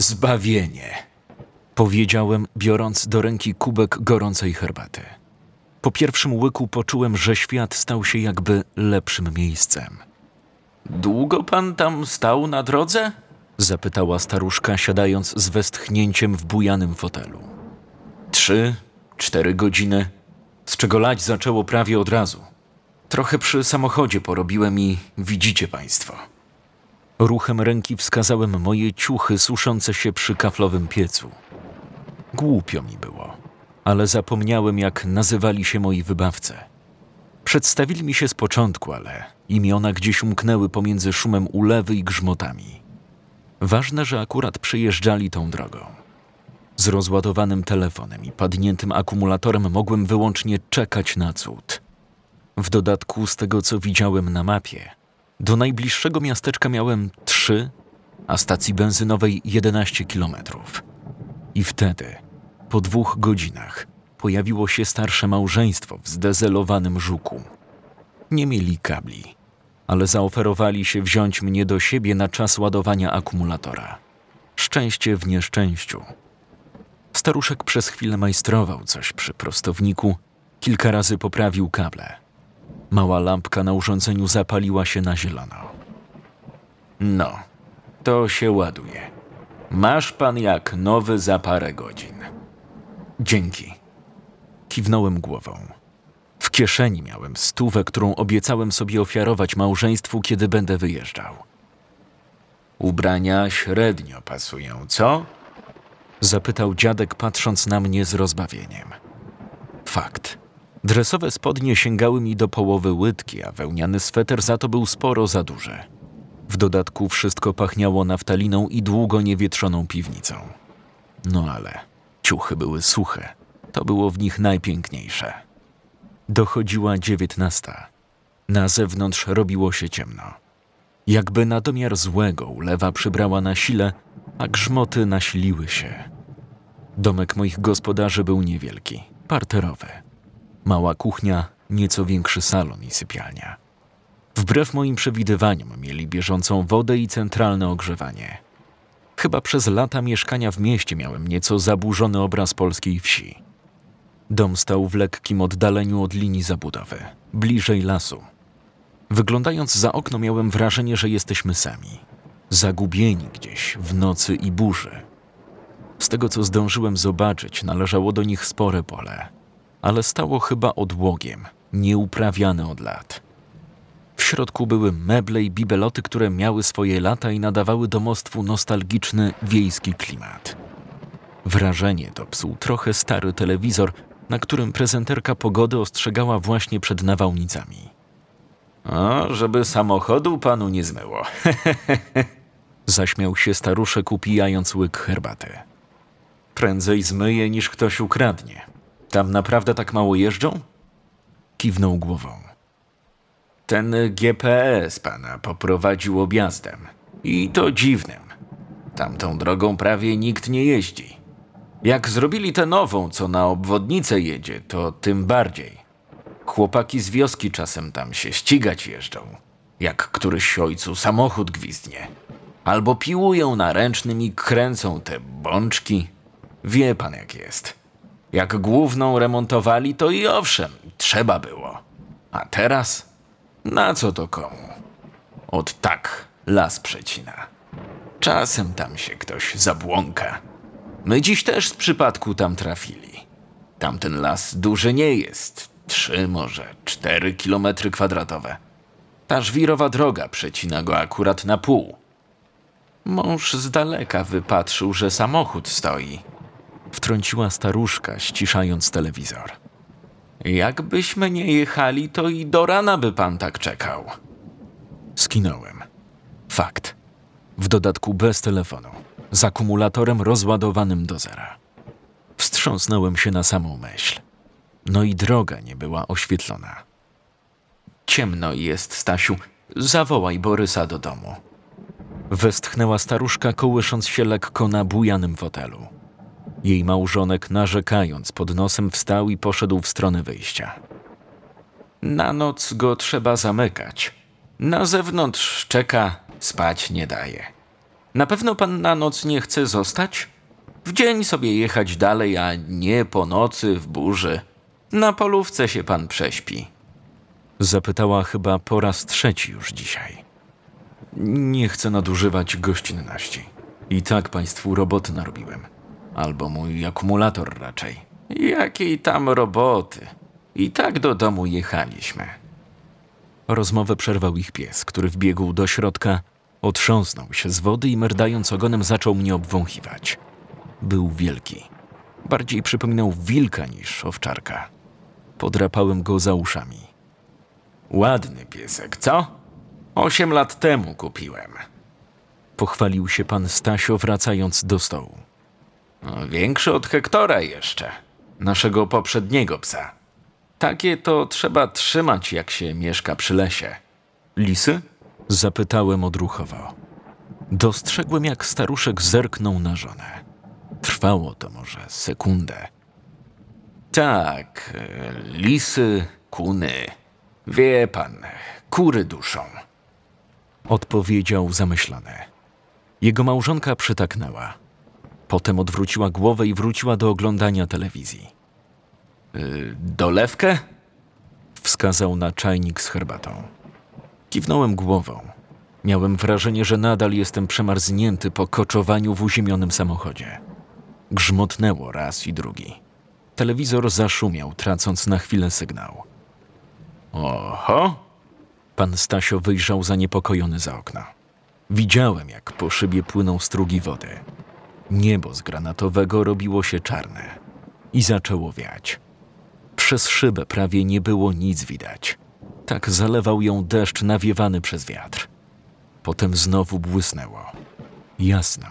Zbawienie, powiedziałem, biorąc do ręki kubek gorącej herbaty. Po pierwszym łyku poczułem, że świat stał się jakby lepszym miejscem. Długo pan tam stał na drodze? zapytała staruszka, siadając z westchnięciem w bujanym fotelu. Trzy, cztery godziny, z czego lać zaczęło prawie od razu. Trochę przy samochodzie porobiłem i widzicie państwo. Ruchem ręki wskazałem moje ciuchy suszące się przy kaflowym piecu. Głupio mi było, ale zapomniałem, jak nazywali się moi wybawcy. Przedstawili mi się z początku, ale imiona gdzieś umknęły pomiędzy szumem ulewy i grzmotami. Ważne, że akurat przyjeżdżali tą drogą. Z rozładowanym telefonem i padniętym akumulatorem mogłem wyłącznie czekać na cud. W dodatku z tego, co widziałem na mapie, do najbliższego miasteczka miałem 3, a stacji benzynowej 11 kilometrów. I wtedy, po dwóch godzinach, pojawiło się starsze małżeństwo w zdezelowanym żuku. Nie mieli kabli, ale zaoferowali się wziąć mnie do siebie na czas ładowania akumulatora. Szczęście w nieszczęściu. Staruszek przez chwilę majstrował coś przy prostowniku, kilka razy poprawił kable. Mała lampka na urządzeniu zapaliła się na zielono. No, to się ładuje. Masz pan jak nowy za parę godzin. Dzięki. Kiwnąłem głową. W kieszeni miałem stówę, którą obiecałem sobie ofiarować małżeństwu, kiedy będę wyjeżdżał. Ubrania średnio pasują, co? Zapytał dziadek, patrząc na mnie z rozbawieniem. Fakt. Dresowe spodnie sięgały mi do połowy łydki, a wełniany sweter za to był sporo za duży. W dodatku wszystko pachniało naftaliną i długo niewietrzoną piwnicą. No ale ciuchy były suche. To było w nich najpiękniejsze. Dochodziła dziewiętnasta. Na zewnątrz robiło się ciemno. Jakby na domiar złego ulewa przybrała na sile, a grzmoty nasiliły się. Domek moich gospodarzy był niewielki, parterowy. Mała kuchnia, nieco większy salon i sypialnia. Wbrew moim przewidywaniom mieli bieżącą wodę i centralne ogrzewanie. Chyba przez lata mieszkania w mieście miałem nieco zaburzony obraz polskiej wsi. Dom stał w lekkim oddaleniu od linii zabudowy, bliżej lasu. Wyglądając za okno miałem wrażenie, że jesteśmy sami. Zagubieni gdzieś w nocy i burzy. Z tego co zdążyłem zobaczyć, należało do nich spore pole, ale stało chyba odłogiem, nieuprawiane od lat. W środku były meble i bibeloty, które miały swoje lata i nadawały domostwu nostalgiczny wiejski klimat. Wrażenie to psuł trochę stary telewizor, na którym prezenterka pogody ostrzegała właśnie przed nawałnicami. O, żeby samochodu panu nie zmyło. Zaśmiał się staruszek, upijając łyk herbaty. Prędzej zmyje niż ktoś ukradnie. Tam naprawdę tak mało jeżdżą? Kiwnął głową. Ten GPS pana poprowadził objazdem. I to dziwnym. Tamtą drogą prawie nikt nie jeździ. Jak zrobili tę nową, co na obwodnicę jedzie, to tym bardziej. Chłopaki z wioski czasem tam się ścigać jeżdżą. Jak któryś ojcu samochód gwizdnie. Albo piłują na ręcznym i kręcą te bączki. Wie pan jak jest. Jak główną remontowali, to i owszem, trzeba było. A teraz? Na co to komu? Od tak las przecina. Czasem tam się ktoś zabłąka. My dziś też z przypadku tam trafili. Tamten las duży nie jest. Trzy, może cztery kilometry kwadratowe. Ta żwirowa droga przecina go akurat na pół. Mąż z daleka wypatrzył, że samochód stoi. Wtrąciła staruszka, ściszając telewizor. Jakbyśmy nie jechali, to i do rana by pan tak czekał. Skinąłem. Fakt. W dodatku bez telefonu, z akumulatorem rozładowanym do zera. Wstrząsnąłem się na samą myśl. No i droga nie była oświetlona. Ciemno jest, Stasiu. Zawołaj Borysa do domu. Westchnęła staruszka, kołysząc się lekko na bujanym fotelu. Jej małżonek, narzekając pod nosem, wstał i poszedł w stronę wyjścia. Na noc go trzeba zamykać. Na zewnątrz czeka, spać nie daje. Na pewno pan na noc nie chce zostać? W dzień sobie jechać dalej, a nie po nocy w burzy. Na polówce się pan prześpi. Zapytała chyba po raz trzeci już dzisiaj. Nie chcę nadużywać gościnności. I tak państwu roboty narobiłem. Albo mój akumulator raczej. Jakiej tam roboty? I tak do domu jechaliśmy. Rozmowę przerwał ich pies, który wbiegł do środka, otrząsnął się z wody i merdając ogonem zaczął mnie obwąchiwać. Był wielki. Bardziej przypominał wilka niż owczarka. Podrapałem go za uszami. Ładny piesek, co? Osiem lat temu kupiłem. Pochwalił się pan Stasio, wracając do stołu. No, większy od Hektora jeszcze, naszego poprzedniego psa. Takie to trzeba trzymać, jak się mieszka przy lesie. Lisy? Zapytałem odruchowo. Dostrzegłem, jak staruszek zerknął na żonę. Trwało to może sekundę. Tak, e, lisy, kuny. Wie pan, kury duszą. Odpowiedział zamyślony. Jego małżonka przytaknęła. Potem odwróciła głowę i wróciła do oglądania telewizji. Yy, dolewkę? Wskazał na czajnik z herbatą. Kiwnąłem głową. Miałem wrażenie, że nadal jestem przemarznięty po koczowaniu w uziemionym samochodzie. Grzmotnęło raz i drugi. Telewizor zaszumiał, tracąc na chwilę sygnał. Oho! Pan Stasio wyjrzał zaniepokojony za okno. Widziałem, jak po szybie płyną strugi wody. Niebo z granatowego robiło się czarne i zaczęło wiać. Przez szybę prawie nie było nic widać. Tak zalewał ją deszcz nawiewany przez wiatr. Potem znowu błysnęło. Jasno,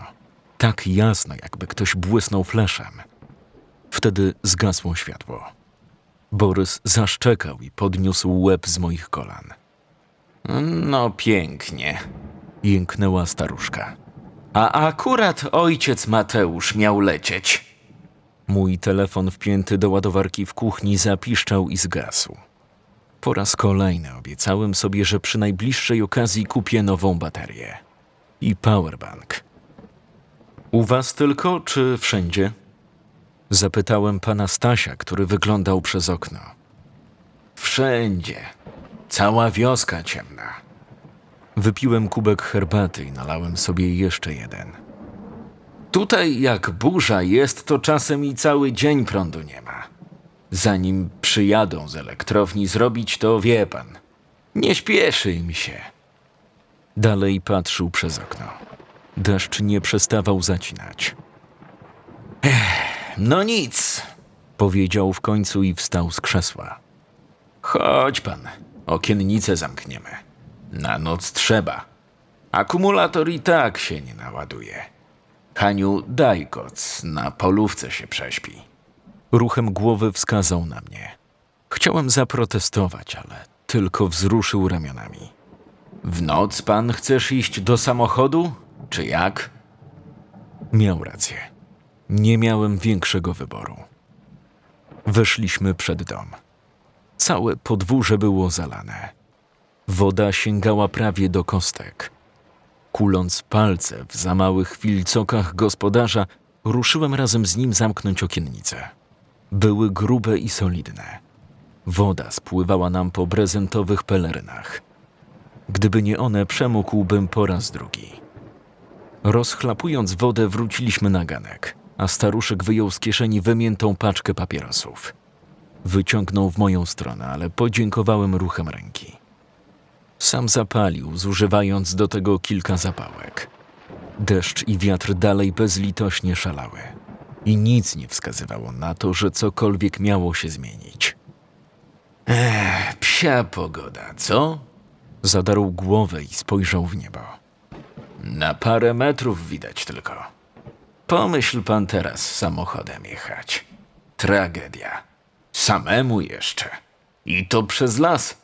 tak jasno, jakby ktoś błysnął fleszem. Wtedy zgasło światło. Borys zaszczekał i podniósł łeb z moich kolan. No pięknie, jęknęła staruszka. A akurat ojciec Mateusz miał lecieć. Mój telefon wpięty do ładowarki w kuchni zapiszczał i zgasł. Po raz kolejny obiecałem sobie, że przy najbliższej okazji kupię nową baterię. I powerbank. U was tylko, czy wszędzie? Zapytałem pana Stasia, który wyglądał przez okno. Wszędzie. Cała wioska ciemna. Wypiłem kubek herbaty i nalałem sobie jeszcze jeden. Tutaj jak burza jest, to czasem i cały dzień prądu nie ma. Zanim przyjadą z elektrowni zrobić to, wie pan. Nie śpieszy im się. Dalej patrzył przez okno. Deszcz nie przestawał zacinać. Ech, no nic, powiedział w końcu i wstał z krzesła. Chodź pan, okiennicę zamkniemy. Na noc trzeba. Akumulator i tak się nie naładuje. Haniu, daj koc, na polówce się prześpi. Ruchem głowy wskazał na mnie. Chciałem zaprotestować, ale tylko wzruszył ramionami. W noc pan chcesz iść do samochodu, czy jak? Miał rację. Nie miałem większego wyboru. Weszliśmy przed dom. Całe podwórze było zalane. Woda sięgała prawie do kostek. Kuląc palce w za małych wilcokach gospodarza, ruszyłem razem z nim zamknąć okiennice. Były grube i solidne. Woda spływała nam po prezentowych pelerynach. Gdyby nie one, przemógłbym po raz drugi. Rozchlapując wodę, wróciliśmy na ganek, a staruszek wyjął z kieszeni wymiętą paczkę papierosów. Wyciągnął w moją stronę, ale podziękowałem ruchem ręki. Sam zapalił, zużywając do tego kilka zapałek. Deszcz i wiatr dalej bezlitośnie szalały i nic nie wskazywało na to, że cokolwiek miało się zmienić. Ech, psia pogoda, co? Zadarł głowę i spojrzał w niebo. Na parę metrów widać tylko. Pomyśl pan teraz samochodem jechać. Tragedia. Samemu jeszcze. I to przez las.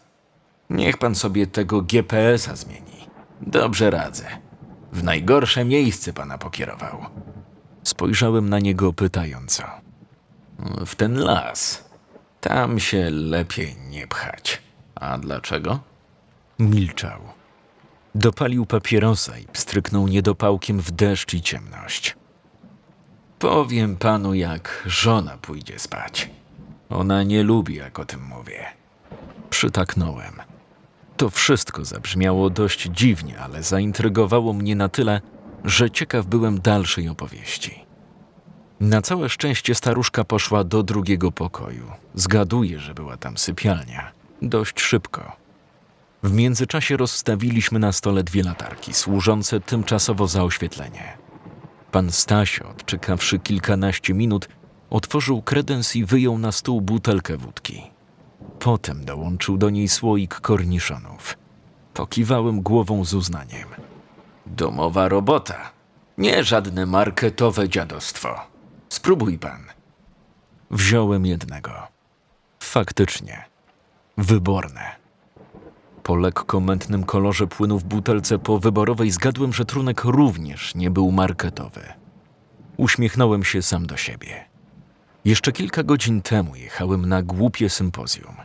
Niech pan sobie tego GPS-a zmieni. Dobrze radzę. W najgorsze miejsce pana pokierował. Spojrzałem na niego pytająco. W ten las. Tam się lepiej nie pchać. A dlaczego? Milczał. Dopalił papierosa i pstryknął niedopałkiem w deszcz i ciemność. Powiem panu, jak żona pójdzie spać. Ona nie lubi, jak o tym mówię. Przytaknąłem. To wszystko zabrzmiało dość dziwnie, ale zaintrygowało mnie na tyle, że ciekaw byłem dalszej opowieści. Na całe szczęście staruszka poszła do drugiego pokoju. Zgaduję, że była tam sypialnia. Dość szybko. W międzyczasie rozstawiliśmy na stole dwie latarki, służące tymczasowo za oświetlenie. Pan Stasio, odczekawszy kilkanaście minut, otworzył kredens i wyjął na stół butelkę wódki. Potem dołączył do niej słoik korniszonów. Pokiwałem głową z uznaniem. Domowa robota. Nie żadne marketowe dziadostwo. Spróbuj pan. Wziąłem jednego. Faktycznie. Wyborne. Po lekko mętnym kolorze płynu w butelce po wyborowej zgadłem, że trunek również nie był marketowy. Uśmiechnąłem się sam do siebie. Jeszcze kilka godzin temu jechałem na głupie sympozjum,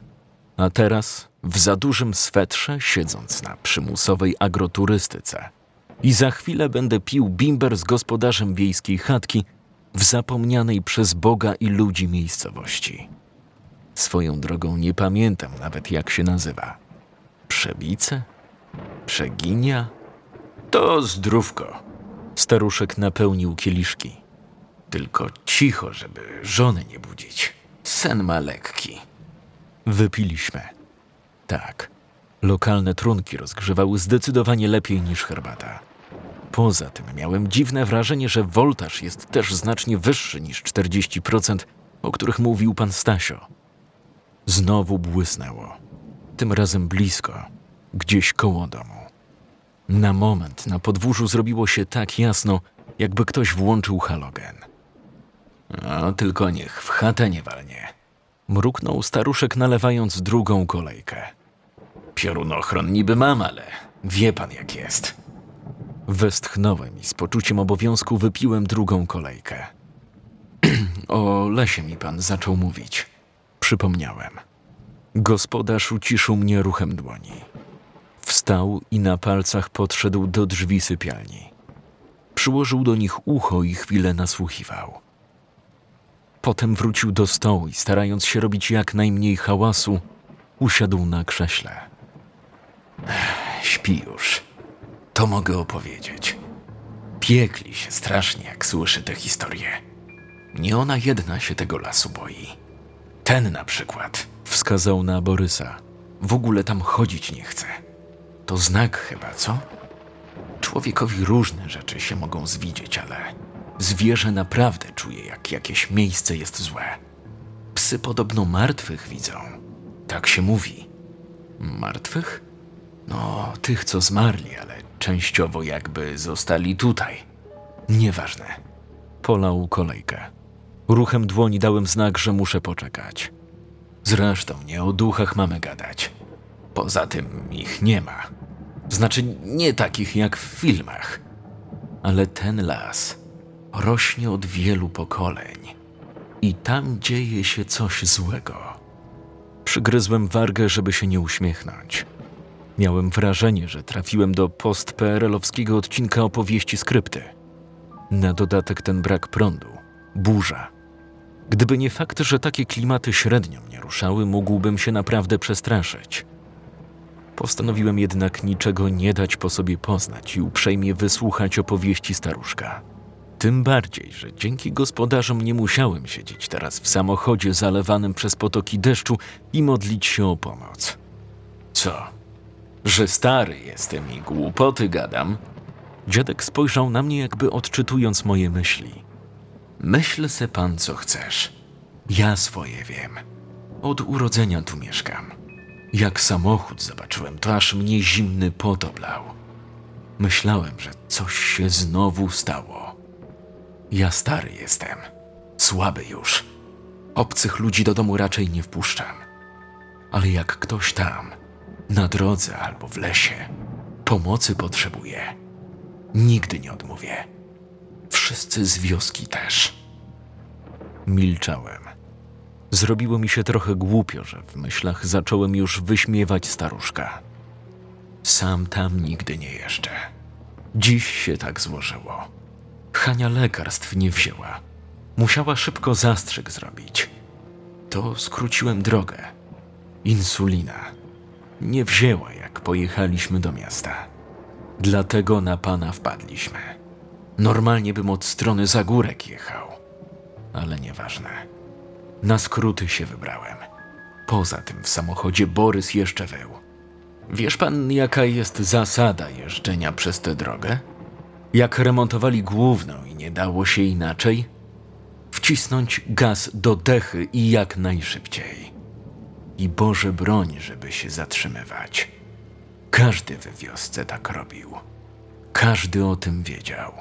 a teraz w za dużym swetrze, siedząc na przymusowej agroturystyce. I za chwilę będę pił bimber z gospodarzem wiejskiej chatki w zapomnianej przez Boga i ludzi miejscowości. Swoją drogą nie pamiętam nawet jak się nazywa. Przebice? Przeginia? To zdrówko. Staruszek napełnił kieliszki. Tylko cicho, żeby żony nie budzić. Sen ma lekki. Wypiliśmy. Tak. Lokalne trunki rozgrzewały zdecydowanie lepiej niż herbata. Poza tym miałem dziwne wrażenie, że woltaż jest też znacznie wyższy niż 40%, o których mówił pan Stasio. Znowu błysnęło. Tym razem blisko, gdzieś koło domu. Na moment na podwórzu zrobiło się tak jasno, jakby ktoś włączył halogen. A tylko niech w chatę nie walnie. Mruknął staruszek, nalewając drugą kolejkę. Piorunochron niby mam, ale wie pan jak jest. Westchnąłem i z poczuciem obowiązku wypiłem drugą kolejkę. o lesie mi pan zaczął mówić. Przypomniałem. Gospodarz uciszył mnie ruchem dłoni. Wstał i na palcach podszedł do drzwi sypialni. Przyłożył do nich ucho i chwilę nasłuchiwał. Potem wrócił do stołu i starając się robić jak najmniej hałasu, usiadł na krześle. Ech, śpi już. To mogę opowiedzieć. Piekli się strasznie, jak słyszy tę historię. Nie ona jedna się tego lasu boi. Ten na przykład wskazał na Borysa. W ogóle tam chodzić nie chce. To znak chyba, co? Człowiekowi różne rzeczy się mogą zwidzieć, ale zwierzę naprawdę czuje, jak jakieś miejsce jest złe. Psy podobno martwych widzą. Tak się mówi. Martwych? No, tych, co zmarli, ale częściowo jakby zostali tutaj. Nieważne. Polał kolejkę. Ruchem dłoni dałem znak, że muszę poczekać. Zresztą nie o duchach mamy gadać. Poza tym ich nie ma. Znaczy nie takich jak w filmach. Ale ten las rośnie od wielu pokoleń. I tam dzieje się coś złego. Przygryzłem wargę, żeby się nie uśmiechnąć. Miałem wrażenie, że trafiłem do post-PRL-owskiego odcinka opowieści skrypty. Na dodatek ten brak prądu, burza. Gdyby nie fakt, że takie klimaty średnio mnie ruszały, mógłbym się naprawdę przestraszyć. Postanowiłem jednak niczego nie dać po sobie poznać i uprzejmie wysłuchać opowieści staruszka. Tym bardziej, że dzięki gospodarzom nie musiałem siedzieć teraz w samochodzie zalewanym przez potoki deszczu i modlić się o pomoc. Co? Że stary jestem i głupoty gadam? Dziadek spojrzał na mnie, jakby odczytując moje myśli. Myśl se pan, co chcesz. Ja swoje wiem. Od urodzenia tu mieszkam. Jak samochód zobaczyłem, to aż mnie zimny pot oblał. Myślałem, że coś się znowu stało. Ja stary jestem, słaby już. Obcych ludzi do domu raczej nie wpuszczam. Ale jak ktoś tam, na drodze albo w lesie, pomocy potrzebuje, nigdy nie odmówię. Wszyscy z wioski też. Milczałem. Zrobiło mi się trochę głupio, że w myślach zacząłem już wyśmiewać staruszka. Sam tam nigdy nie jeszcze. Dziś się tak złożyło. Hania lekarstw nie wzięła. Musiała szybko zastrzyk zrobić. To skróciłem drogę. Insulina. Nie wzięła, jak pojechaliśmy do miasta. Dlatego na pana wpadliśmy. Normalnie bym od strony Zagórek jechał. Ale nieważne. Na skróty się wybrałem. Poza tym w samochodzie Borys jeszcze wył. Wiesz pan, jaka jest zasada jeżdżenia przez tę drogę? Jak remontowali główną i nie dało się inaczej? Wcisnąć gaz do dechy i jak najszybciej. I Boże broń, żeby się zatrzymywać. Każdy we wiosce tak robił. Każdy o tym wiedział.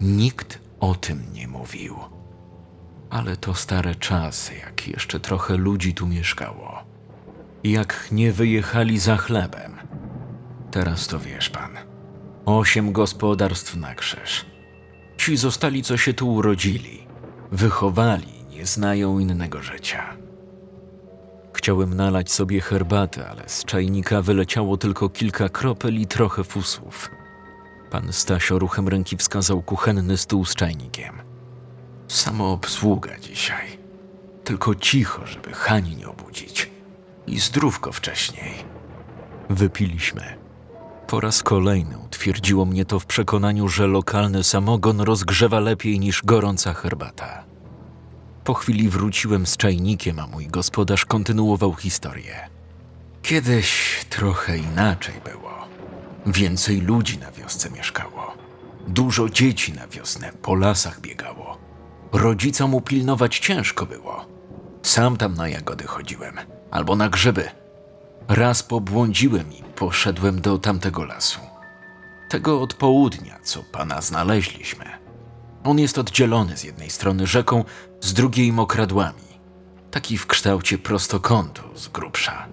Nikt o tym nie mówił. Ale to stare czasy, jak jeszcze trochę ludzi tu mieszkało. Jak nie wyjechali za chlebem. Teraz to wiesz pan. Osiem gospodarstw na krzyż. Ci zostali, co się tu urodzili. Wychowali, nie znają innego życia. Chciałem nalać sobie herbatę, ale z czajnika wyleciało tylko kilka kropel i trochę fusów. Pan Stasio ruchem ręki wskazał kuchenny stół z czajnikiem. Samoobsługa dzisiaj. Tylko cicho, żeby Hani nie obudzić. I zdrówko wcześniej. Wypiliśmy. Po raz kolejny utwierdziło mnie to w przekonaniu, że lokalny samogon rozgrzewa lepiej niż gorąca herbata. Po chwili wróciłem z czajnikiem, a mój gospodarz kontynuował historię. Kiedyś trochę inaczej było. Więcej ludzi na wiosce mieszkało. Dużo dzieci na wiosnę po lasach biegało. Rodzicom upilnować ciężko było. Sam tam na jagody chodziłem, albo na grzyby. Raz pobłądziłem i poszedłem do tamtego lasu. Tego od południa, co pana znaleźliśmy. On jest oddzielony z jednej strony rzeką, z drugiej mokradłami. Taki w kształcie prostokątu z grubsza.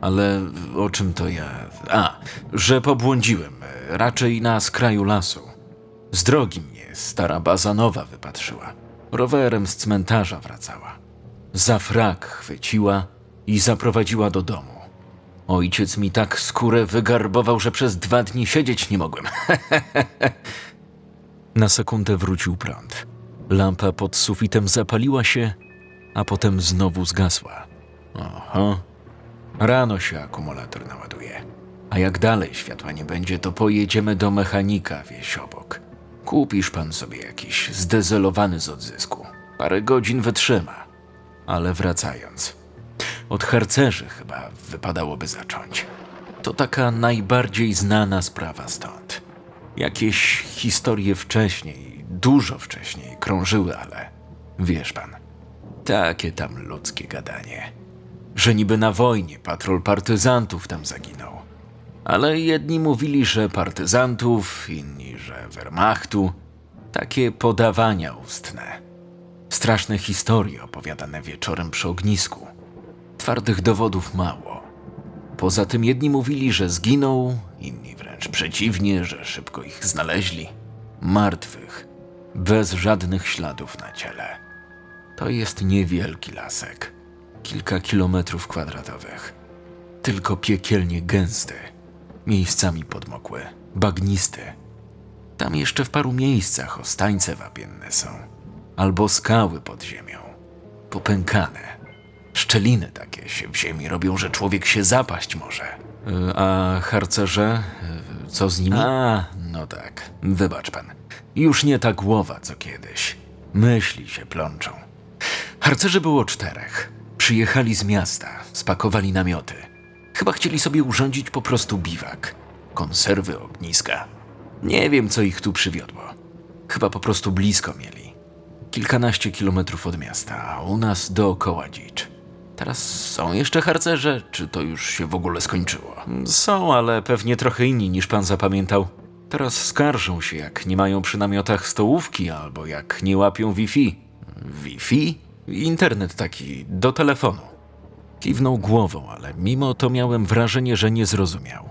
Ale o czym to ja? A, że pobłądziłem, raczej na skraju lasu. Z drogi mnie stara bazanowa wypatrzyła. Rowerem z cmentarza wracała. Za frak chwyciła i zaprowadziła do domu. Ojciec mi tak skórę wygarbował, że przez dwa dni siedzieć nie mogłem. Na sekundę wrócił prąd. Lampa pod sufitem zapaliła się, a potem znowu zgasła. Oho. Rano się akumulator naładuje. A jak dalej światła nie będzie, to pojedziemy do mechanika wieś obok. Kupisz pan sobie jakiś zdezelowany z odzysku. Parę godzin wytrzyma. Ale wracając. Od harcerzy chyba wypadałoby zacząć. To taka najbardziej znana sprawa stąd. Jakieś historie wcześniej, dużo wcześniej krążyły, ale wiesz pan, takie tam ludzkie gadanie. Że niby na wojnie patrol partyzantów tam zaginął. Ale jedni mówili, że partyzantów, inni, że Wehrmachtu. Takie podawania ustne. Straszne historie opowiadane wieczorem przy ognisku. Twardych dowodów mało. Poza tym jedni mówili, że zginął, inni wręcz przeciwnie, że szybko ich znaleźli. Martwych, bez żadnych śladów na ciele. To jest niewielki lasek, kilka kilometrów kwadratowych. Tylko piekielnie gęsty, miejscami podmokły, bagnisty. Tam jeszcze w paru miejscach ostańce wapienne są, albo skały pod ziemią, popękane. Szczeliny takie się w ziemi robią, że człowiek się zapaść może. Y, A harcerze, y, co z nimi? A, no tak, wybacz pan. Już nie ta głowa co kiedyś. Myśli się plączą. Harcerzy było czterech. Przyjechali z miasta, spakowali namioty. Chyba chcieli sobie urządzić po prostu biwak. Konserwy, ogniska. Nie wiem, co ich tu przywiodło. Chyba po prostu blisko mieli. Kilkanaście kilometrów od miasta, a u nas dookoła dzicz. Teraz są jeszcze harcerze, czy to już się w ogóle skończyło? Są, ale pewnie trochę inni niż pan zapamiętał. Teraz skarżą się, jak nie mają przy namiotach stołówki albo jak nie łapią Wi-Fi. Wi-Fi? Internet taki, do telefonu. Kiwnął głową, ale mimo to miałem wrażenie, że nie zrozumiał.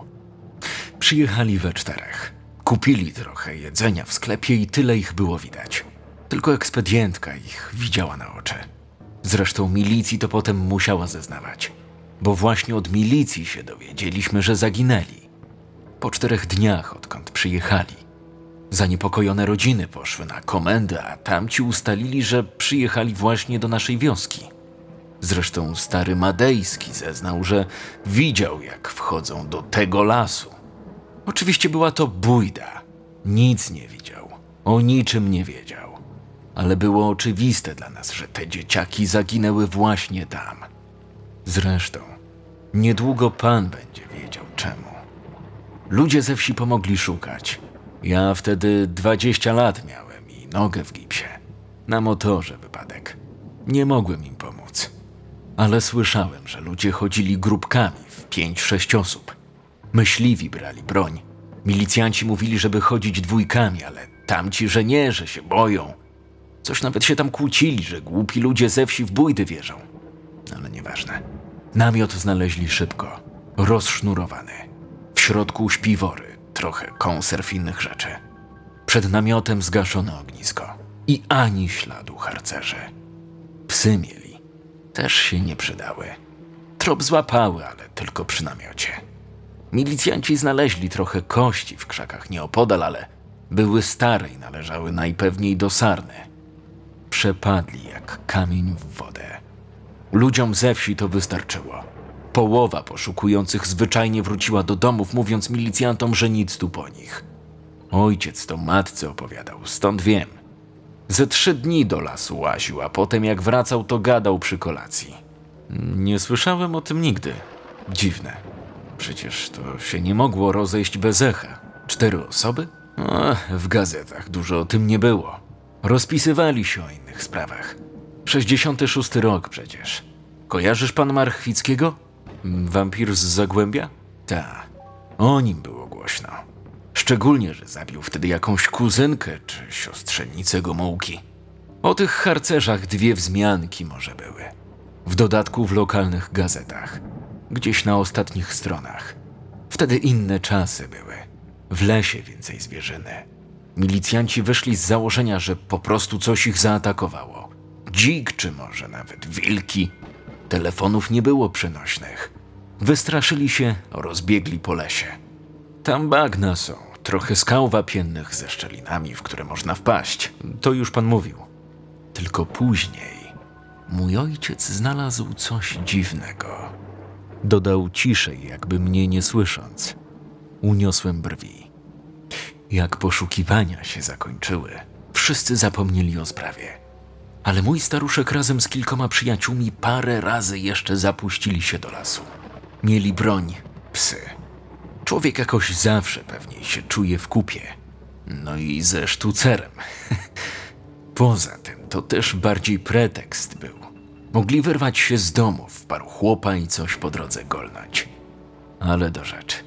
Przyjechali we czterech. Kupili trochę jedzenia w sklepie i tyle ich było widać. Tylko ekspedientka ich widziała na oczy. Zresztą milicji to potem musiała zeznawać, bo właśnie od milicji się dowiedzieliśmy, że zaginęli. Po czterech dniach, odkąd przyjechali, zaniepokojone rodziny poszły na komendę, a tamci ustalili, że przyjechali właśnie do naszej wioski. Zresztą stary Madejski zeznał, że widział, jak wchodzą do tego lasu. Oczywiście była to bójda. Nic nie widział, o niczym nie wiedział. Ale było oczywiste dla nas, że te dzieciaki zaginęły właśnie tam. Zresztą, niedługo pan będzie wiedział czemu. Ludzie ze wsi pomogli szukać. Ja wtedy 20 lat miałem i nogę w gipsie. Na motorze wypadek. Nie mogłem im pomóc. Ale słyszałem, że ludzie chodzili grupkami w 5-6 osób. Myśliwi brali broń. Milicjanci mówili, żeby chodzić dwójkami, ale tamci, że nie, że się boją. Coś nawet się tam kłócili, że głupi ludzie ze wsi w bójdy wierzą. Ale nieważne. Namiot znaleźli szybko, rozsznurowany. W środku śpiwory, trochę konserw innych rzeczy. Przed namiotem zgaszone ognisko i ani śladu harcerzy. Psy mieli. Też się nie przydały. Trop złapały, ale tylko przy namiocie. Milicjanci znaleźli trochę kości w krzakach nieopodal, ale były stare i należały najpewniej do sarny. Przepadli jak kamień w wodę. Ludziom ze wsi to wystarczyło. Połowa poszukujących zwyczajnie wróciła do domów, mówiąc milicjantom, że nic tu po nich. Ojciec to matce opowiadał, stąd wiem. Ze trzy dni do lasu łaził, a potem jak wracał, to gadał przy kolacji. Nie słyszałem o tym nigdy. Dziwne. Przecież to się nie mogło rozejść bez echa. Cztery osoby? O, w gazetach dużo o tym nie było. Rozpisywali się o innych sprawach. 66 rok przecież. Kojarzysz pan Marchwickiego? Wampir z Zagłębia? Ta. O nim było głośno. Szczególnie, że zabił wtedy jakąś kuzynkę czy siostrzenicę Gomułki. O tych harcerzach dwie wzmianki może były. W dodatku w lokalnych gazetach. Gdzieś na ostatnich stronach. Wtedy inne czasy były. W lesie więcej zwierzyny. Milicjanci wyszli z założenia, że po prostu coś ich zaatakowało. Dzik czy może nawet wilki. Telefonów nie było przenośnych. Wystraszyli się, rozbiegli po lesie. Tam bagna są, trochę skał wapiennych ze szczelinami, w które można wpaść. To już pan mówił. Tylko później mój ojciec znalazł coś dziwnego. Dodał ciszej, jakby mnie nie słysząc. Uniosłem brwi. Jak poszukiwania się zakończyły, wszyscy zapomnieli o sprawie. Ale mój staruszek razem z kilkoma przyjaciółmi parę razy jeszcze zapuścili się do lasu. Mieli broń, psy. Człowiek jakoś zawsze pewniej się czuje w kupie. No i ze sztucerem. Poza tym to też bardziej pretekst był. Mogli wyrwać się z domu w paru chłopa i coś po drodze golnąć. Ale do rzeczy.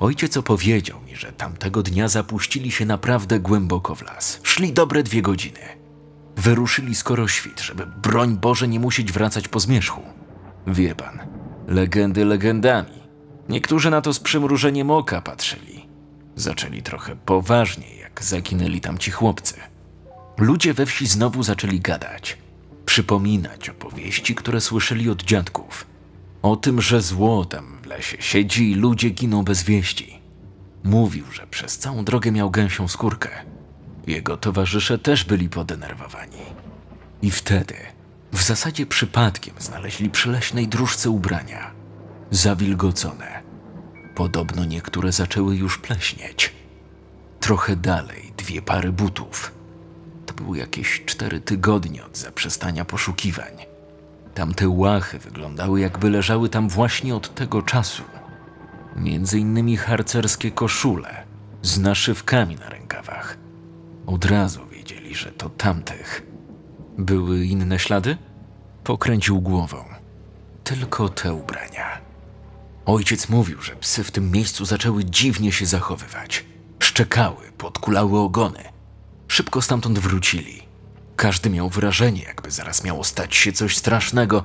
Ojciec opowiedział mi, że tamtego dnia zapuścili się naprawdę głęboko w las. Szli dobre dwie godziny. Wyruszyli skoro świt, żeby broń Boże nie musieć wracać po zmierzchu. Wie pan, legendy legendami. Niektórzy na to z przymrużeniem oka patrzyli. Zaczęli trochę poważniej, jak zaginęli tam ci chłopcy. Ludzie we wsi znowu zaczęli gadać, przypominać opowieści, które słyszeli od dziadków. O tym, że zło tam lesie siedzi i ludzie giną bez wieści. Mówił, że przez całą drogę miał gęsią skórkę. Jego towarzysze też byli podenerwowani. I wtedy, w zasadzie przypadkiem, znaleźli przy leśnej dróżce ubrania. Zawilgocone. Podobno niektóre zaczęły już pleśnieć. Trochę dalej dwie pary butów. To były jakieś cztery tygodnie od zaprzestania poszukiwań. Tamte łachy wyglądały, jakby leżały tam właśnie od tego czasu. Między innymi harcerskie koszule z naszywkami na rękawach. Od razu wiedzieli, że to tamtych. Były inne ślady? Pokręcił głową. Tylko te ubrania. Ojciec mówił, że psy w tym miejscu zaczęły dziwnie się zachowywać. Szczekały, podkulały ogony. Szybko stamtąd wrócili. Każdy miał wrażenie, jakby zaraz miało stać się coś strasznego,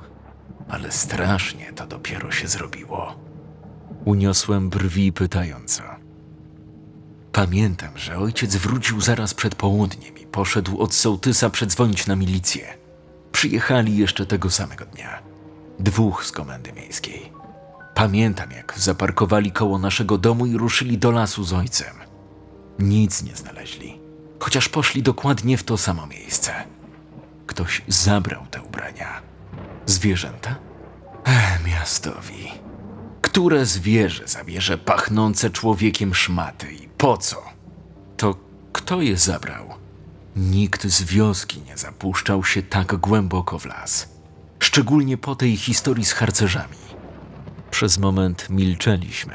ale strasznie to dopiero się zrobiło. Uniosłem brwi pytająco. Pamiętam, że ojciec wrócił zaraz przed południem i poszedł od sołtysa przedzwonić na milicję. Przyjechali jeszcze tego samego dnia. Dwóch z komendy miejskiej. Pamiętam, jak zaparkowali koło naszego domu i ruszyli do lasu z ojcem. Nic nie znaleźli, chociaż poszli dokładnie w to samo miejsce. Ktoś zabrał te ubrania. Zwierzęta? Ech, miastowi. Które zwierzę zabierze pachnące człowiekiem szmaty i po co? To kto je zabrał? Nikt z wioski nie zapuszczał się tak głęboko w las. Szczególnie po tej historii z harcerzami. Przez moment milczeliśmy.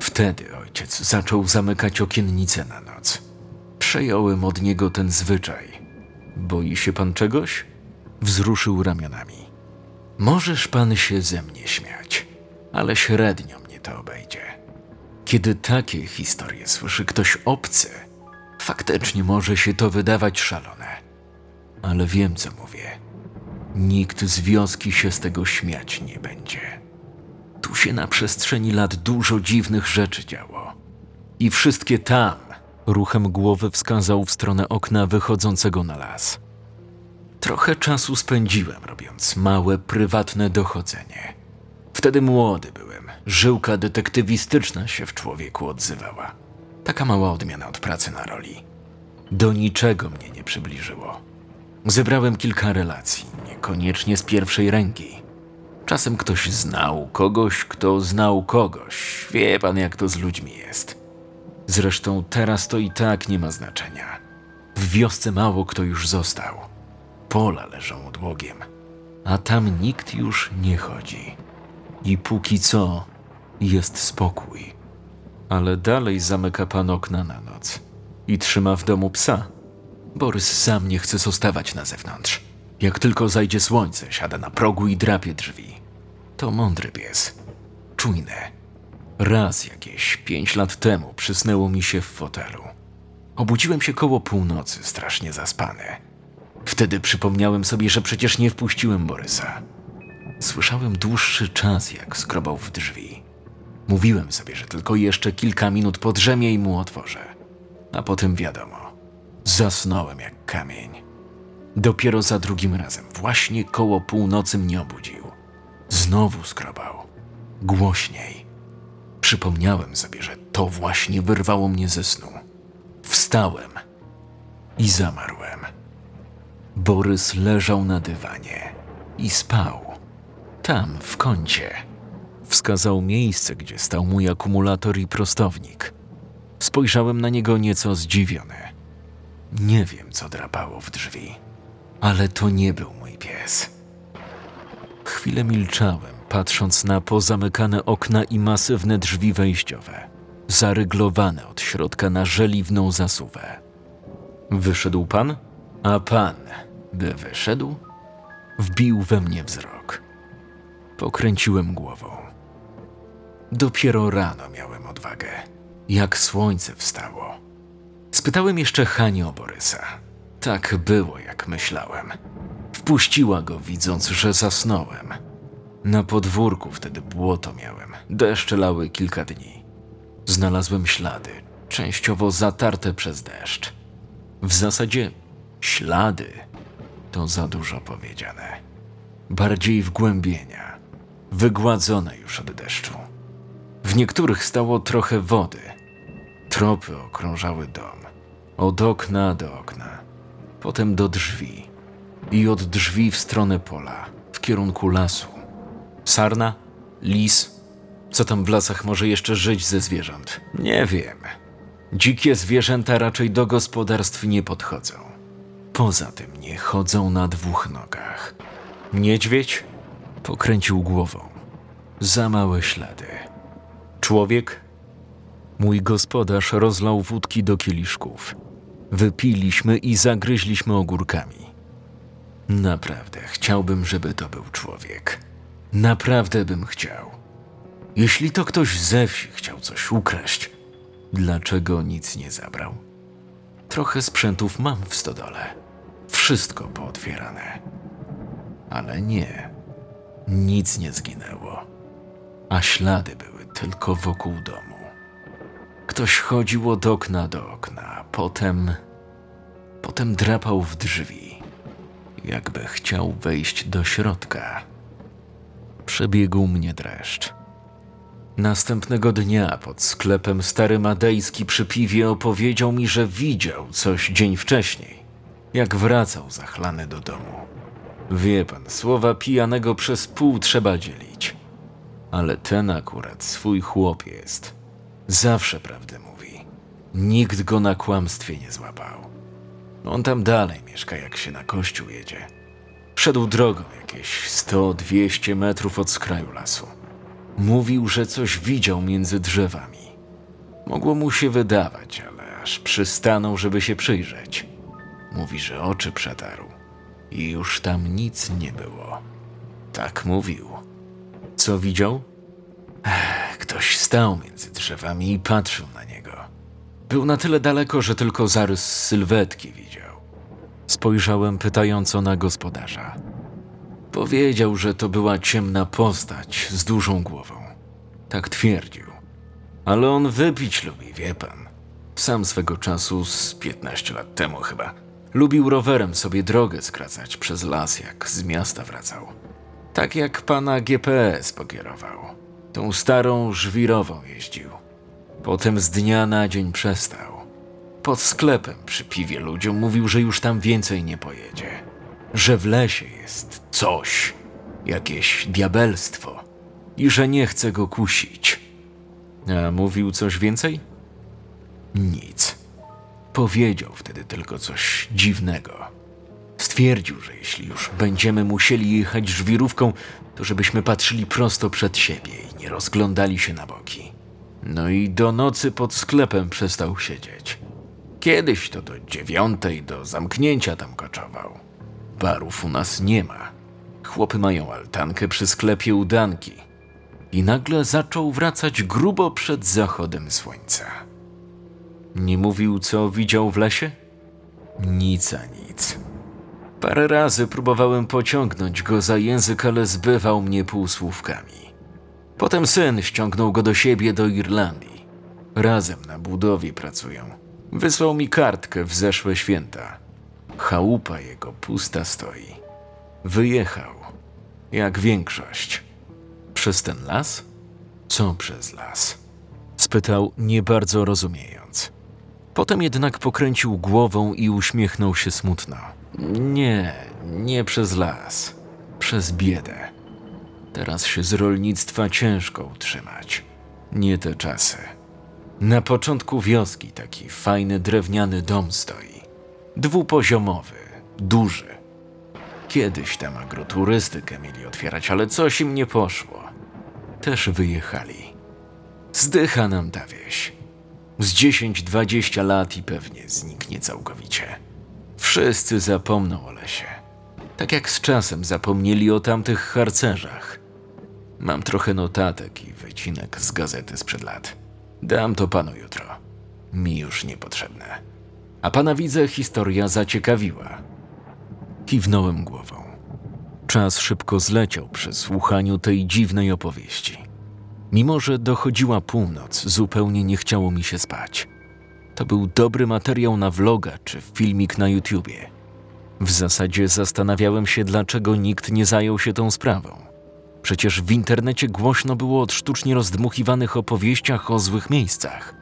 Wtedy ojciec zaczął zamykać okiennice na noc. Przejąłem od niego ten zwyczaj. Boi się pan czegoś? Wzruszył ramionami. Możesz pan się ze mnie śmiać, ale średnio mnie to obejdzie. Kiedy takie historie słyszy ktoś obcy, faktycznie może się to wydawać szalone. Ale wiem, co mówię. Nikt z wioski się z tego śmiać nie będzie. Tu się na przestrzeni lat dużo dziwnych rzeczy działo. I wszystkie tam, ruchem głowy wskazał w stronę okna wychodzącego na las. Trochę czasu spędziłem robiąc małe, prywatne dochodzenie. Wtedy młody byłem. Żyłka detektywistyczna się w człowieku odzywała. Taka mała odmiana od pracy na roli. Do niczego mnie nie przybliżyło. Zebrałem kilka relacji, niekoniecznie z pierwszej ręki. Czasem ktoś znał kogoś, kto znał kogoś. Wie pan, jak to z ludźmi jest. Zresztą teraz to i tak nie ma znaczenia. W wiosce mało kto już został. Pola leżą odłogiem, a tam nikt już nie chodzi. I póki co jest spokój. Ale dalej zamyka pan okna na noc i trzyma w domu psa. Borys sam nie chce zostawać na zewnątrz. Jak tylko zajdzie słońce, siada na progu i drapie drzwi. To mądry pies. Czujny. Raz jakieś pięć lat temu przysnęło mi się w fotelu. Obudziłem się koło północy, strasznie zaspany. Wtedy przypomniałem sobie, że przecież nie wpuściłem Borysa. Słyszałem dłuższy czas, jak skrobał w drzwi. Mówiłem sobie, że tylko jeszcze kilka minut podrzemie i mu otworzę. A potem wiadomo, zasnąłem jak kamień. Dopiero za drugim razem, właśnie koło północy mnie obudził. Znowu skrobał. Głośniej. Przypomniałem sobie, że to właśnie wyrwało mnie ze snu. Wstałem i zamarłem. Borys leżał na dywanie i spał. Tam, w kącie. Wskazał miejsce, gdzie stał mój akumulator i prostownik. Spojrzałem na niego nieco zdziwiony. Nie wiem, co drapało w drzwi, ale to nie był mój pies. Chwilę milczałem, patrząc na pozamykane okna i masywne drzwi wejściowe, zaryglowane od środka na żeliwną zasuwę. Wyszedł pan? A pan by wyszedł? Wbił we mnie wzrok. Pokręciłem głową. Dopiero rano miałem odwagę, jak słońce wstało. Spytałem jeszcze Hanię o Borysa. Tak było, jak myślałem. Wpuściła go, widząc, że zasnąłem. Na podwórku wtedy błoto miałem. Deszcze lały kilka dni. Znalazłem ślady, częściowo zatarte przez deszcz. W zasadzie ślady to za dużo powiedziane. Bardziej wgłębienia, wygładzone już od deszczu. W niektórych stało trochę wody. Tropy okrążały dom, od okna do okna, potem do drzwi i od drzwi w stronę pola, w kierunku lasu. Sarna? Lis? Co tam w lasach może jeszcze żyć ze zwierząt? Nie wiem. Dzikie zwierzęta raczej do gospodarstw nie podchodzą. Poza tym nie chodzą na dwóch nogach. Niedźwiedź? Pokręcił głową. Za małe ślady. Człowiek? Mój gospodarz rozlał wódki do kieliszków. Wypiliśmy i zagryźliśmy ogórkami. Naprawdę chciałbym, żeby to był człowiek. Naprawdę bym chciał. Jeśli to ktoś ze wsi chciał coś ukraść, dlaczego nic nie zabrał? Trochę sprzętów mam w stodole. Wszystko pootwierane. Ale nie. Nic nie zginęło. A ślady były tylko wokół domu. Ktoś chodził od okna do okna, potem. potem drapał w drzwi, jakby chciał wejść do środka. Przebiegł mnie dreszcz. Następnego dnia pod sklepem stary Madejski przy piwie opowiedział mi, że widział coś dzień wcześniej, jak wracał zachlany do domu. Wie pan, słowa pijanego przez pół trzeba dzielić. Ale ten akurat swój chłop jest. Zawsze prawdę mówi. Nikt go na kłamstwie nie złapał. On tam dalej mieszka, jak się na kościół jedzie. Szedł drogą jakieś 100-200 metrów od skraju lasu. Mówił, że coś widział między drzewami. Mogło mu się wydawać, ale aż przystanął, żeby się przyjrzeć. Mówi, że oczy przetarł i już tam nic nie było. Tak mówił. Co widział? Ktoś stał między drzewami i patrzył na niego. Był na tyle daleko, że tylko zarys sylwetki widział. Spojrzałem pytająco na gospodarza. Powiedział, że to była ciemna postać z dużą głową. Tak twierdził. Ale on wypić lubi, wie pan. Sam swego czasu, z 15 lat temu chyba, lubił rowerem sobie drogę skracać przez las, jak z miasta wracał. Tak jak pana GPS pokierował. Tą starą żwirową jeździł. Potem z dnia na dzień przestał. Pod sklepem przy piwie ludziom mówił, że już tam więcej nie pojedzie. Że w lesie jest coś, jakieś diabelstwo i że nie chce go kusić. A mówił coś więcej? Nic. Powiedział wtedy tylko coś dziwnego. Stwierdził, że jeśli już będziemy musieli jechać żwirówką, to żebyśmy patrzyli prosto przed siebie i nie rozglądali się na boki. No i do nocy pod sklepem przestał siedzieć. Kiedyś to do dziewiątej do zamknięcia tam koczował. Barów u nas nie ma. Chłopy mają altankę przy sklepie udanki. I nagle zaczął wracać grubo przed zachodem słońca. Nie mówił, co widział w lesie? Nic a nic. Parę razy próbowałem pociągnąć go za język, ale zbywał mnie półsłówkami. Potem syn ściągnął go do siebie do Irlandii. Razem na budowie pracują. Wysłał mi kartkę w zeszłe święta. Chałupa jego pusta stoi. Wyjechał, jak większość. Przez ten las? Co przez las? Spytał, nie bardzo rozumiejąc. Potem jednak pokręcił głową i uśmiechnął się smutno. Nie, nie przez las, przez biedę. Teraz się z rolnictwa ciężko utrzymać. Nie te czasy. Na początku wioski taki fajny drewniany dom stoi. Dwupoziomowy, duży. Kiedyś tam agroturystykę mieli otwierać, ale coś im nie poszło. Też wyjechali. Zdycha nam ta wieś. Z 10-20 lat i pewnie zniknie całkowicie. Wszyscy zapomną o lesie. Tak jak z czasem zapomnieli o tamtych harcerzach. Mam trochę notatek i wycinek z gazety sprzed lat. Dam to panu jutro. Mi już niepotrzebne. A pana widzę, historia zaciekawiła. Kiwnąłem głową. Czas szybko zleciał przy słuchaniu tej dziwnej opowieści. Mimo, że dochodziła północ, zupełnie nie chciało mi się spać. To był dobry materiał na vloga czy filmik na YouTubie. W zasadzie zastanawiałem się, dlaczego nikt nie zajął się tą sprawą. Przecież w internecie głośno było o sztucznie rozdmuchiwanych opowieściach o złych miejscach,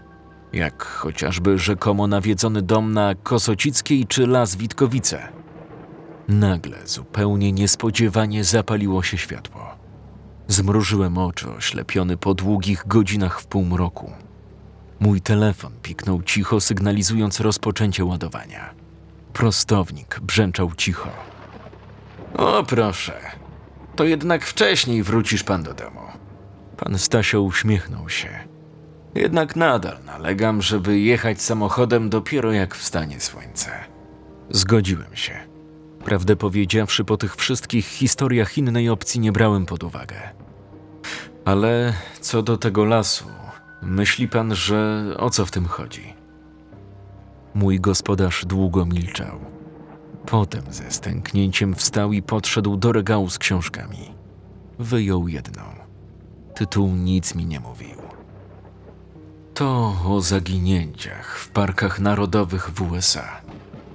jak chociażby rzekomo nawiedzony dom na Kosocickiej czy Las Witkowice. Nagle, zupełnie niespodziewanie zapaliło się światło. Zmrużyłem oczy, oślepiony po długich godzinach w półmroku. Mój telefon piknął cicho, sygnalizując rozpoczęcie ładowania. Prostownik brzęczał cicho. O proszę, to jednak wcześniej wrócisz pan do domu. Pan Stasio uśmiechnął się. Jednak nadal nalegam, żeby jechać samochodem dopiero jak wstanie słońce. Zgodziłem się. Prawdę powiedziawszy, po tych wszystkich historiach innej opcji nie brałem pod uwagę. Ale co do tego lasu, myśli pan, że o co w tym chodzi? Mój gospodarz długo milczał. Potem ze stęknięciem wstał i podszedł do regału z książkami. Wyjął jedną. Tytuł nic mi nie mówił. To o zaginięciach w parkach narodowych w USA.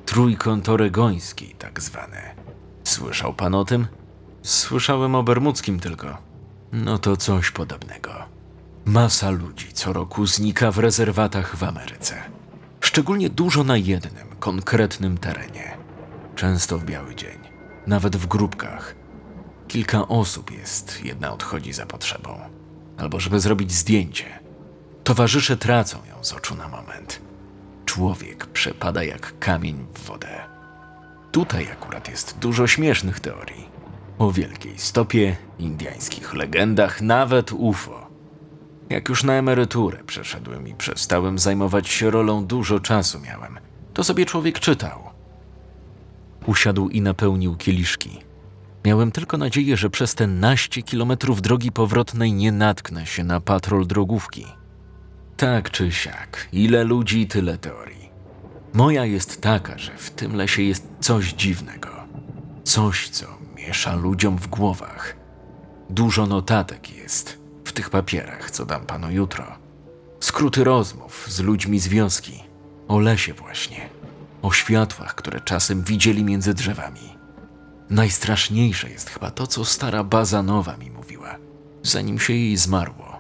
Trójkąt oregoński, tak zwany. Słyszał pan o tym? Słyszałem o bermudzkim tylko. No to coś podobnego. Masa ludzi co roku znika w rezerwatach w Ameryce. Szczególnie dużo na jednym, konkretnym terenie. Często w biały dzień, nawet w grupkach. Kilka osób jest, jedna odchodzi za potrzebą. Albo żeby zrobić zdjęcie. Towarzysze tracą ją z oczu na moment. Człowiek przepada jak kamień w wodę. Tutaj akurat jest dużo śmiesznych teorii. O wielkiej stopie, indyjskich legendach, nawet UFO. Jak już na emeryturę przeszedłem i przestałem zajmować się rolą, dużo czasu miałem. To sobie człowiek czytał. Usiadł i napełnił kieliszki. Miałem tylko nadzieję, że przez te naście kilometrów drogi powrotnej nie natknę się na patrol drogówki. Tak czy siak, ile ludzi, tyle teorii. Moja jest taka, że w tym lesie jest coś dziwnego. Coś, co miesza ludziom w głowach. Dużo notatek jest w tych papierach, co dam panu jutro. Skróty rozmów z ludźmi z wioski. O lesie właśnie. O światłach, które czasem widzieli między drzewami. Najstraszniejsze jest chyba to, co stara Bazanowa mi mówiła, zanim się jej zmarło.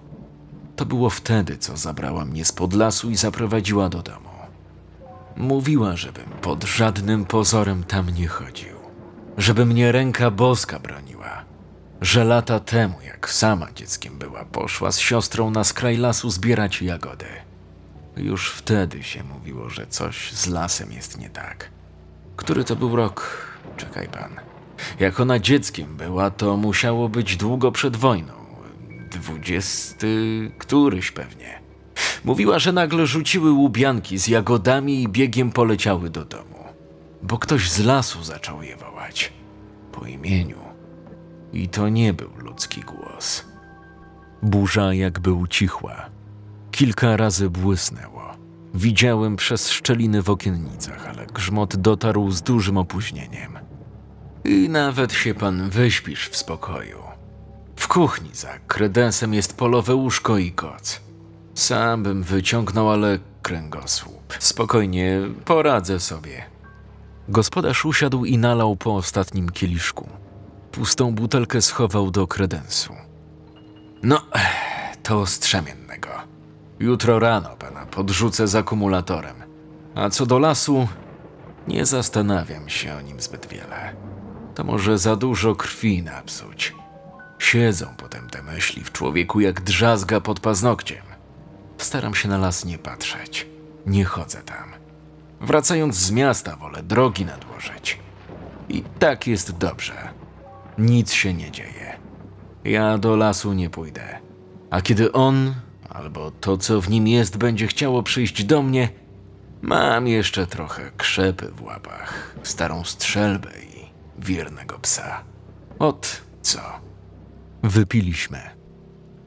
To było wtedy, co zabrała mnie spod lasu i zaprowadziła do domu. Mówiła, żebym pod żadnym pozorem tam nie chodził, żeby mnie ręka boska broniła, że lata temu, jak sama dzieckiem była, poszła z siostrą na skraj lasu zbierać jagody. Już wtedy się mówiło, że coś z lasem jest nie tak. Który to był rok? Czekaj pan. Jak ona dzieckiem była, to musiało być długo przed wojną. Dwudziesty któryś pewnie. Mówiła, że nagle rzuciły łubianki z jagodami i biegiem poleciały do domu. Bo ktoś z lasu zaczął je wołać. Po imieniu. I to nie był ludzki głos. Burza jakby ucichła. Kilka razy błysnęło. Widziałem przez szczeliny w okiennicach, ale grzmot dotarł z dużym opóźnieniem. I nawet się pan wyśpisz w spokoju. W kuchni za kredensem jest polowe łóżko i koc. Sam bym wyciągnął, ale kręgosłup. Spokojnie, poradzę sobie. Gospodarz usiadł i nalał po ostatnim kieliszku. Pustą butelkę schował do kredensu. No, to strzemiennego. Jutro rano pana podrzucę z akumulatorem. A co do lasu, nie zastanawiam się o nim zbyt wiele. To może za dużo krwi napsuć. Siedzą potem te myśli w człowieku jak drzazga pod paznokciem. Staram się na las nie patrzeć. Nie chodzę tam. Wracając z miasta, wolę drogi nadłożyć. I tak jest dobrze. Nic się nie dzieje. Ja do lasu nie pójdę. A kiedy on, albo to, co w nim jest, będzie chciało przyjść do mnie, mam jeszcze trochę krzepy w łapach, starą strzelbę i wiernego psa. Ot co. Wypiliśmy.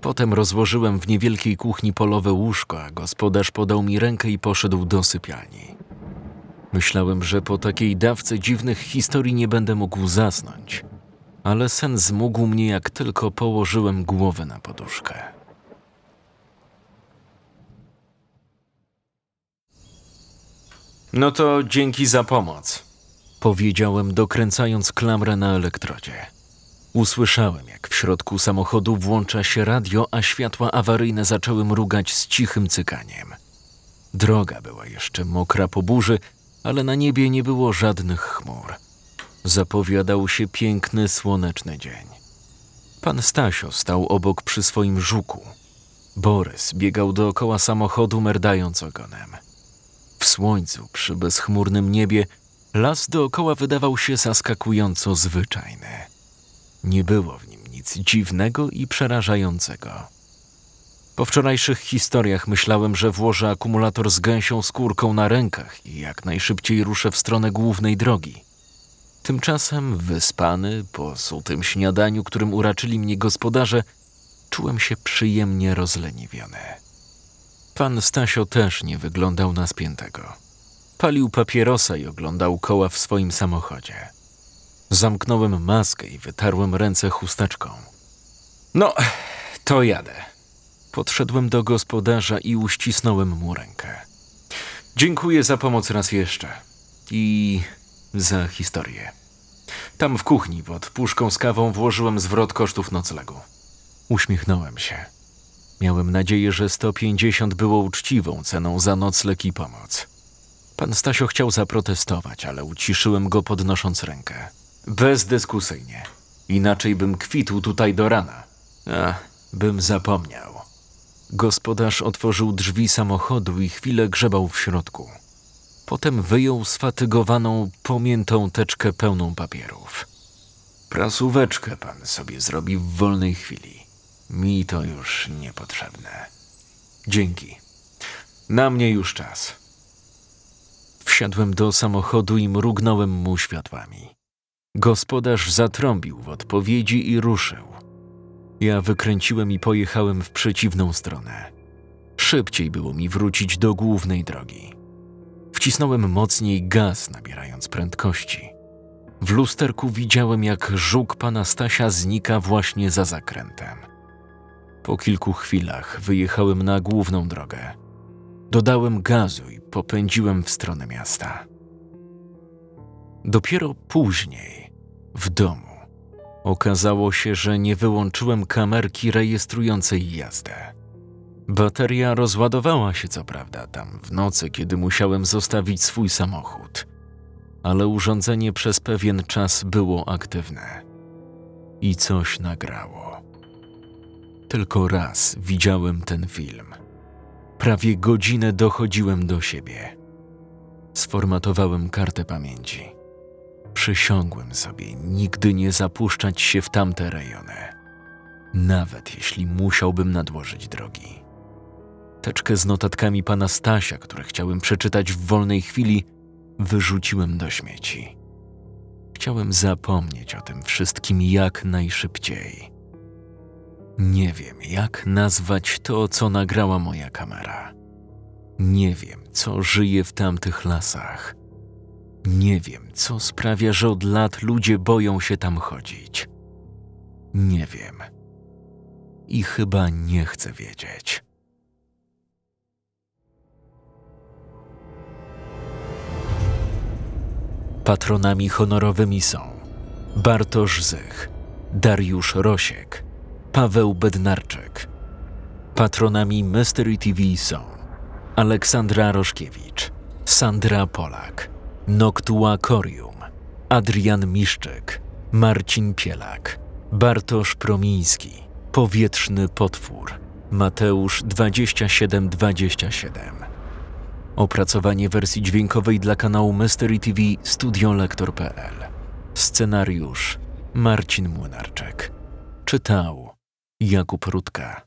Potem rozłożyłem w niewielkiej kuchni polowe łóżko, a gospodarz podał mi rękę i poszedł do sypialni. Myślałem, że po takiej dawce dziwnych historii nie będę mógł zasnąć, ale sen zmógł mnie, jak tylko położyłem głowę na poduszkę. No to dzięki za pomoc, powiedziałem, dokręcając klamrę na elektrodzie. Usłyszałem, jak w środku samochodu włącza się radio, a światła awaryjne zaczęły mrugać z cichym cykaniem. Droga była jeszcze mokra po burzy, ale na niebie nie było żadnych chmur. Zapowiadał się piękny, słoneczny dzień. Pan Stasio stał obok przy swoim żuku. Borys biegał dookoła samochodu, merdając ogonem. W słońcu, przy bezchmurnym niebie, las dookoła wydawał się zaskakująco zwyczajny. Nie było w nim nic dziwnego i przerażającego. Po wczorajszych historiach myślałem, że włożę akumulator z gęsią skórką na rękach i jak najszybciej ruszę w stronę głównej drogi. Tymczasem, wyspany, po sutym śniadaniu, którym uraczyli mnie gospodarze, czułem się przyjemnie rozleniwiony. Pan Stasio też nie wyglądał na spiętego. Palił papierosa i oglądał koła w swoim samochodzie. Zamknąłem maskę i wytarłem ręce chusteczką. No, to jadę. Podszedłem do gospodarza i uścisnąłem mu rękę. Dziękuję za pomoc raz jeszcze. I za historię. Tam w kuchni pod puszką z kawą włożyłem zwrot kosztów noclegu. Uśmiechnąłem się. Miałem nadzieję, że 150 było uczciwą ceną za nocleg i pomoc. Pan Stasio chciał zaprotestować, ale uciszyłem go podnosząc rękę. Bezdyskusyjnie. Inaczej bym kwitł tutaj do rana. Ach, bym zapomniał. Gospodarz otworzył drzwi samochodu i chwilę grzebał w środku. Potem wyjął sfatygowaną, pomiętą teczkę pełną papierów. Prasóweczkę pan sobie zrobi w wolnej chwili. Mi to już niepotrzebne. Dzięki. Na mnie już czas. Wsiadłem do samochodu i mrugnąłem mu światłami. Gospodarz zatrąbił w odpowiedzi i ruszył. Ja wykręciłem i pojechałem w przeciwną stronę. Szybciej było mi wrócić do głównej drogi. Wcisnąłem mocniej gaz, nabierając prędkości. W lusterku widziałem, jak żuk pana Stasia znika właśnie za zakrętem. Po kilku chwilach wyjechałem na główną drogę. Dodałem gazu i popędziłem w stronę miasta. Dopiero później, w domu, okazało się, że nie wyłączyłem kamerki rejestrującej jazdę. Bateria rozładowała się co prawda tam w nocy, kiedy musiałem zostawić swój samochód, ale urządzenie przez pewien czas było aktywne i coś nagrało. Tylko raz widziałem ten film. Prawie godzinę dochodziłem do siebie. Sformatowałem kartę pamięci. Przysiągłem sobie nigdy nie zapuszczać się w tamte rejony, nawet jeśli musiałbym nadłożyć drogi. Teczkę z notatkami pana Stasia, które chciałem przeczytać w wolnej chwili, wyrzuciłem do śmieci. Chciałem zapomnieć o tym wszystkim jak najszybciej. Nie wiem, jak nazwać to, co nagrała moja kamera. Nie wiem, co żyje w tamtych lasach. Nie wiem, co sprawia, że od lat ludzie boją się tam chodzić. Nie wiem. I chyba nie chcę wiedzieć. Patronami honorowymi są Bartosz Zych, Dariusz Rosiek, Paweł Bednarczyk. Patronami Mystery TV są Aleksandra Roszkiewicz, Sandra Polak, Noctua Corium, Adrian Miszczyk, Marcin Pielak, Bartosz Promiński, Powietrzny Potwór, Mateusz 2727. Opracowanie wersji dźwiękowej dla kanału Mystery TV Studiolektor.pl. Scenariusz Marcin Młynarczyk. Czytał Jakub Rutka.